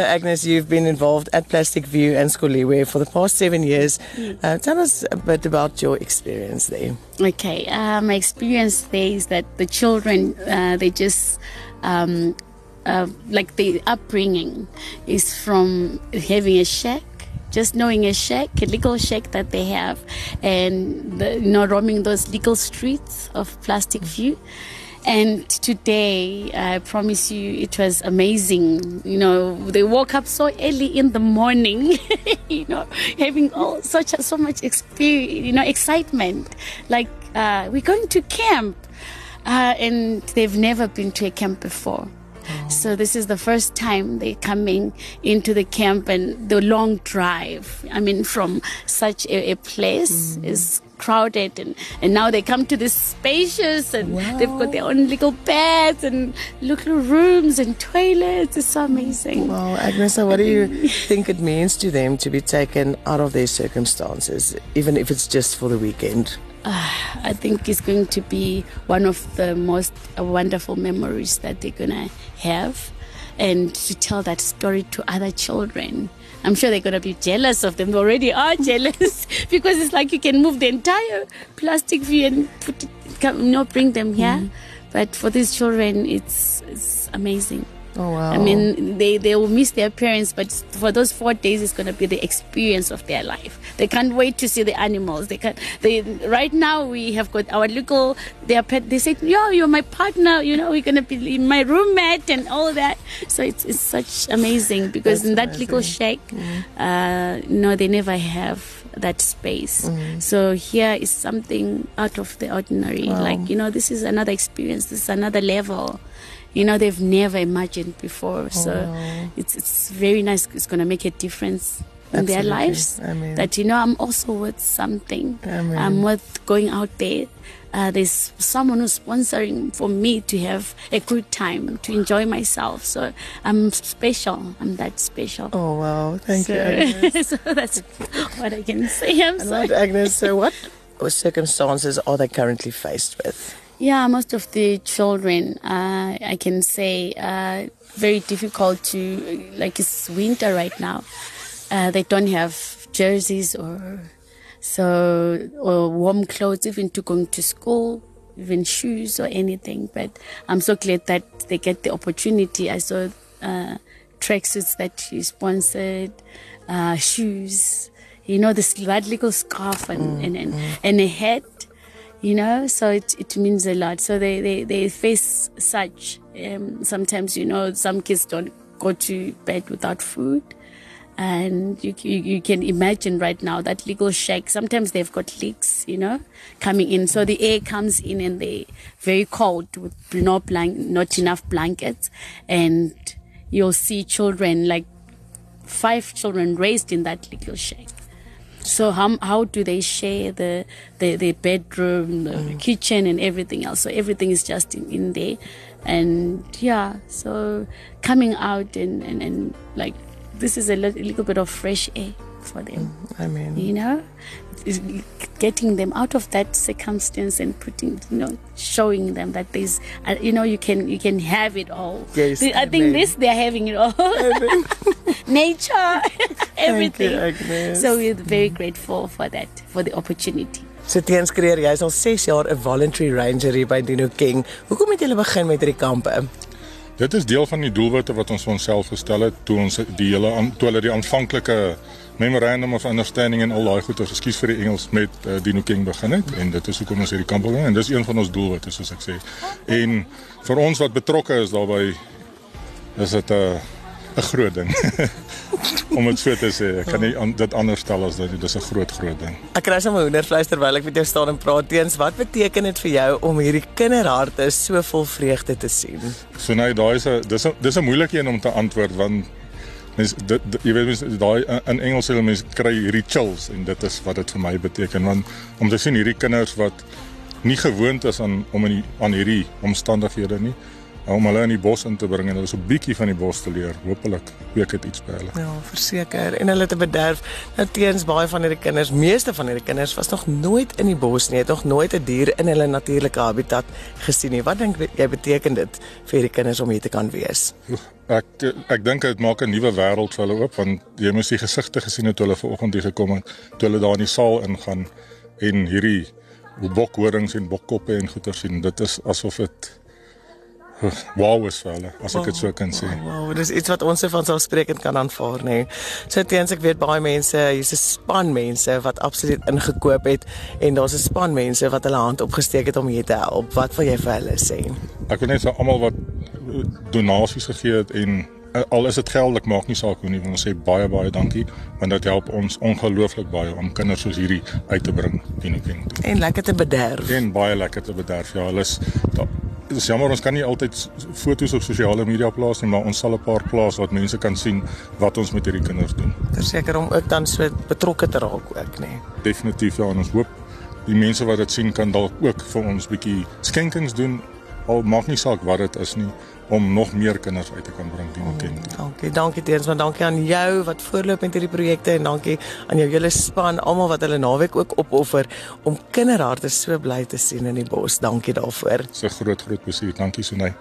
So, Agnes, you've been involved at Plastic View and Skolliwe for the past seven years. Uh, tell us a bit about your experience there. Okay, uh, my experience there is that the children, uh, they just, um, uh, like the upbringing is from having a shack, just knowing a shack, a legal shack that they have, and the, you know roaming those legal streets of Plastic View. And today, I promise you, it was amazing. You know, they woke up so early in the morning, you know, having all such so much experience, you know, excitement. Like uh, we're going to camp, uh, and they've never been to a camp before. So this is the first time they're coming into the camp and the long drive. I mean, from such a, a place is crowded and, and now they come to this spacious and they've got their own little beds and little rooms and toilets. It's so amazing. Well, Agnes, so what do you think it means to them to be taken out of their circumstances, even if it's just for the weekend? I think it's going to be one of the most uh, wonderful memories that they're going to have. And to tell that story to other children. I'm sure they're going to be jealous of them. They already are jealous because it's like you can move the entire plastic view and put it, you know, bring them here. Mm-hmm. But for these children, it's, it's amazing. Oh, wow. I mean, they, they will miss their parents, but for those four days, it's going to be the experience of their life. They can't wait to see the animals. They can. They right now we have got our little. Their pet. They say, "Yo, you're my partner. You know, we're going to be in my roommate and all that." So it's it's such amazing because That's in that little amazing. shack, uh, no, they never have that space. Mm. So here is something out of the ordinary. Wow. Like you know, this is another experience. This is another level you know they've never imagined before so wow. it's it's very nice it's going to make a difference in their lives I mean- that you know i'm also worth something. I mean- i'm worth going out there. Uh, there's someone who's sponsoring for me to have a good time to enjoy myself. So i'm special. I'm that special. Oh, wow. Thank so, you, Agnes. so that's what i can say. I'm And sorry. what, Agnes, so what circumstances are they currently faced with? Yeah, most of the children, uh, I can say, uh, very difficult to, like it's winter right now. Uh, they don't have jerseys or so or warm clothes, even to going to school, even shoes or anything. But I'm so glad that they get the opportunity. I saw uh, tracksuits that you sponsored, uh, shoes, you know, this little scarf and, and, and, and a hat you know so it, it means a lot so they, they, they face such um, sometimes you know some kids don't go to bed without food and you, you, you can imagine right now that legal shack sometimes they've got leaks you know coming in so the air comes in and they very cold with no blank not enough blankets and you'll see children like five children raised in that legal shack so how, how do they share the the, the bedroom, the mm. kitchen, and everything else? So everything is just in, in there, and yeah. So coming out and and, and like this is a little bit of fresh air for them, I mean, you know, getting them out of that circumstance and putting you know showing them that there's uh, you know you can you can have it all. Yes, I think amen. this they're having it all. Nature, everything. Agnes. So we're very grateful for that, for the opportunity. So teens kreer jy is al 6 jaar 'n voluntary ranger hier by Dinokeng. Hoekom het julle begin met hierdie kampe? Dit is deel van die doelwitte wat ons vir onsself gestel het toe ons die hele toe hulle die aanvanklike memorandum of understanding en al daai goeie ekskuus vir die Engels met uh, Dino King begin het en dit is hoekom ons hierdie kamp begin en dis een van ons doelwitte soos ek sê. En vir ons wat betrokke is daarbey is dit 'n 'n groot ding. Om dit so te sê, ek kan nie an, dit anders stel as dit dis 'n groot groot ding. Ek kry sommer hoendervleis terwyl ek met jou staan en praat teens. Wat beteken dit vir jou om hierdie kinderharte so vol vreugde te sien? So nou daai is 'n dis 'n dis 'n moeilike een om te antwoord want mens dit, dit jy weet mens daai in- Engels sê mense kry hierdie chills en dit is wat dit vir my beteken want om te sien hierdie kinders wat nie gewoond is aan om in die, aan hierdie omstandighede nie om hulle in die bos in te bring en hulle so 'n bietjie van die bos te leer. Hoopelik kweek dit iets by hulle. Ja, verseker. En hulle te bederf. Nou teens baie van hierdie kinders, meeste van hierdie kinders was nog nooit in die bos nie, het nog nooit 'n dier in hulle natuurlike habitat gesien nie. Wat dink jy beteken dit vir hierdie kinders om hier te kan wees? Ek ek dink dit maak 'n nuwe wêreld vir hulle oop want jy moes die gesigte gesien het toe hulle vanoggend hier gekom het, toe hulle daar in die saal ingaan en hierdie bokhorings en bokkoppe en goeie sien. Dit is asof dit wow is vir hulle as ek dit so kan sê. Wow, dis iets wat ons van selfsprekend kan aanvaar nê. So teens ek weet baie mense, hier's 'n span mense wat absoluut ingekoop het en daar's 'n span mense wat hulle hand opgesteek het om hier te help. Wat wil jy vir hulle sê? Ek wil net vir almal wat donasies gegee het en eh, al is dit geldelik maak nie saak hoe nie, ons sê baie baie dankie want dit help ons ongelooflik baie om kinders soos hierdie uit te bring in die kind. En lekker te bederf. En baie lekker te bederf. Ja, hulle is is jammer ons kan nie altyd foto's op sosiale media plaas nie, maar ons sal 'n paar plaas wat mense kan sien wat ons met hierdie kinders doen. Verseker om ook dan so betrokke te raak ook, nê. Nee. Definitief ja, en ons hoop die mense wat dit sien kan dalk ook vir ons bietjie skenkings doen. Al maak nie saak wat dit is nie om nog meer kinders uit te kan bring die kind. Oh, dankie, dankie teens, maar dankie aan jou wat voorloop met hierdie projekte en dankie aan jou hele span, almal wat hulle naweek ook opoffer om kinderharte so bly te sien in die bos. Dankie daarvoor. Dis 'n groot groot plesier. Dankie Sunay.